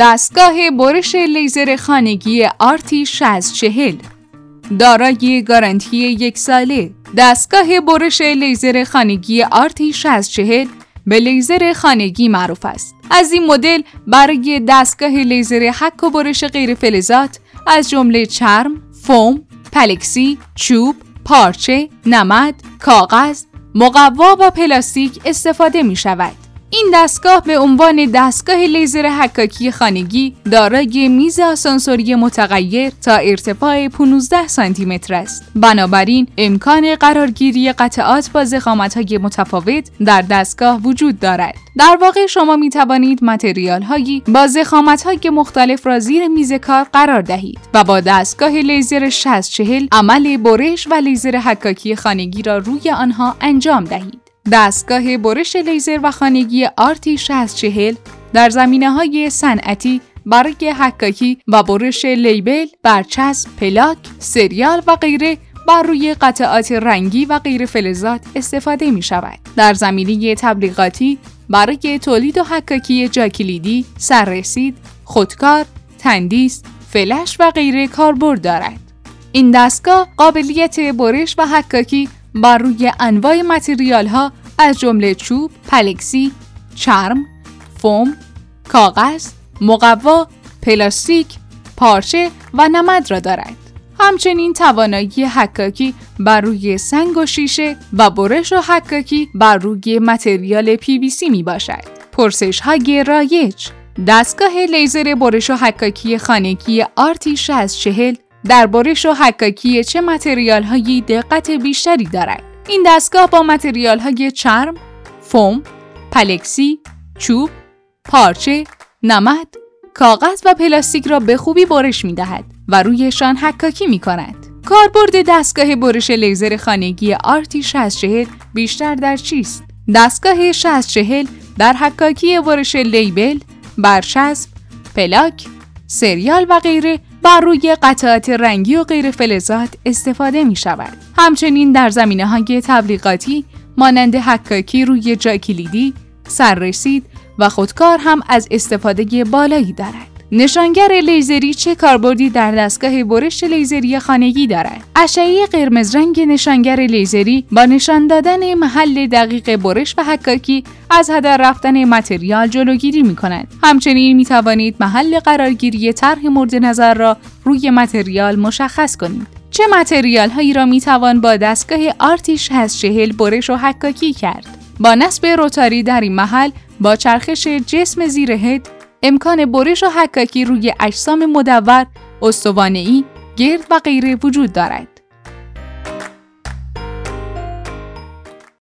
دستگاه برش لیزر خانگی آرتی 6040 دارای گارانتی یک ساله دستگاه برش لیزر خانگی آرتی 6040 به لیزر خانگی معروف است. از این مدل برای دستگاه لیزر حک و برش غیر فلزات از جمله چرم، فوم، پلکسی، چوب، پارچه، نمد، کاغذ، مقوا و پلاستیک استفاده می شود. این دستگاه به عنوان دستگاه لیزر حکاکی خانگی دارای میز آسانسوری متغیر تا ارتفاع 15 سانتی متر است. بنابراین امکان قرارگیری قطعات با های متفاوت در دستگاه وجود دارد. در واقع شما می توانید متریال هایی با ضخامت های مختلف را زیر میز کار قرار دهید و با دستگاه لیزر 6040 عمل برش و لیزر حکاکی خانگی را روی آنها انجام دهید. دستگاه برش لیزر و خانگی آرتی 6040 در زمینه های صنعتی برای حکاکی و برش لیبل، برچسب، پلاک، سریال و غیره بر روی قطعات رنگی و غیر فلزات استفاده می شود. در زمینه تبلیغاتی برای تولید و حکاکی جاکلیدی، سررسید، خودکار، تندیس، فلش و غیره کاربرد دارد. این دستگاه قابلیت برش و حکاکی بر روی انواع متریال ها از جمله چوب، پلکسی، چرم، فوم، کاغذ، مقوا، پلاستیک، پارچه و نمد را دارد. همچنین توانایی حکاکی بر روی سنگ و شیشه و برش و حکاکی بر روی متریال PVC می باشد. پرسش های رایج دستگاه لیزر برش و حکاکی خانگی آرتی 6040 در برش و حکاکی چه متریال هایی دقت بیشتری دارد؟ این دستگاه با متریال های چرم، فوم، پلکسی، چوب، پارچه، نمد، کاغذ و پلاستیک را به خوبی برش می دهد و رویشان حکاکی می کند. کاربرد دستگاه برش لیزر خانگی آرتی 6040 بیشتر در چیست؟ دستگاه 6040 در حکاکی برش لیبل، برچسب، پلاک، سریال و غیره بر روی قطعات رنگی و غیر فلزات استفاده می شود. همچنین در زمینه های تبلیغاتی مانند حکاکی روی جای کلیدی، سررسید و خودکار هم از استفاده بالایی دارد. نشانگر لیزری چه کاربردی در دستگاه برش لیزری خانگی دارد؟ اشعه قرمز رنگ نشانگر لیزری با نشان دادن محل دقیق برش و حکاکی از هدر رفتن متریال جلوگیری می کند. همچنین می توانید محل قرارگیری طرح مورد نظر را روی متریال مشخص کنید. چه متریال هایی را می توان با دستگاه آرتیش 6040 برش و حکاکی کرد؟ با نصب روتاری در این محل با چرخش جسم زیر هد امکان برش و حکاکی روی اجسام مدور، استوانه‌ای، گرد و غیره وجود دارد.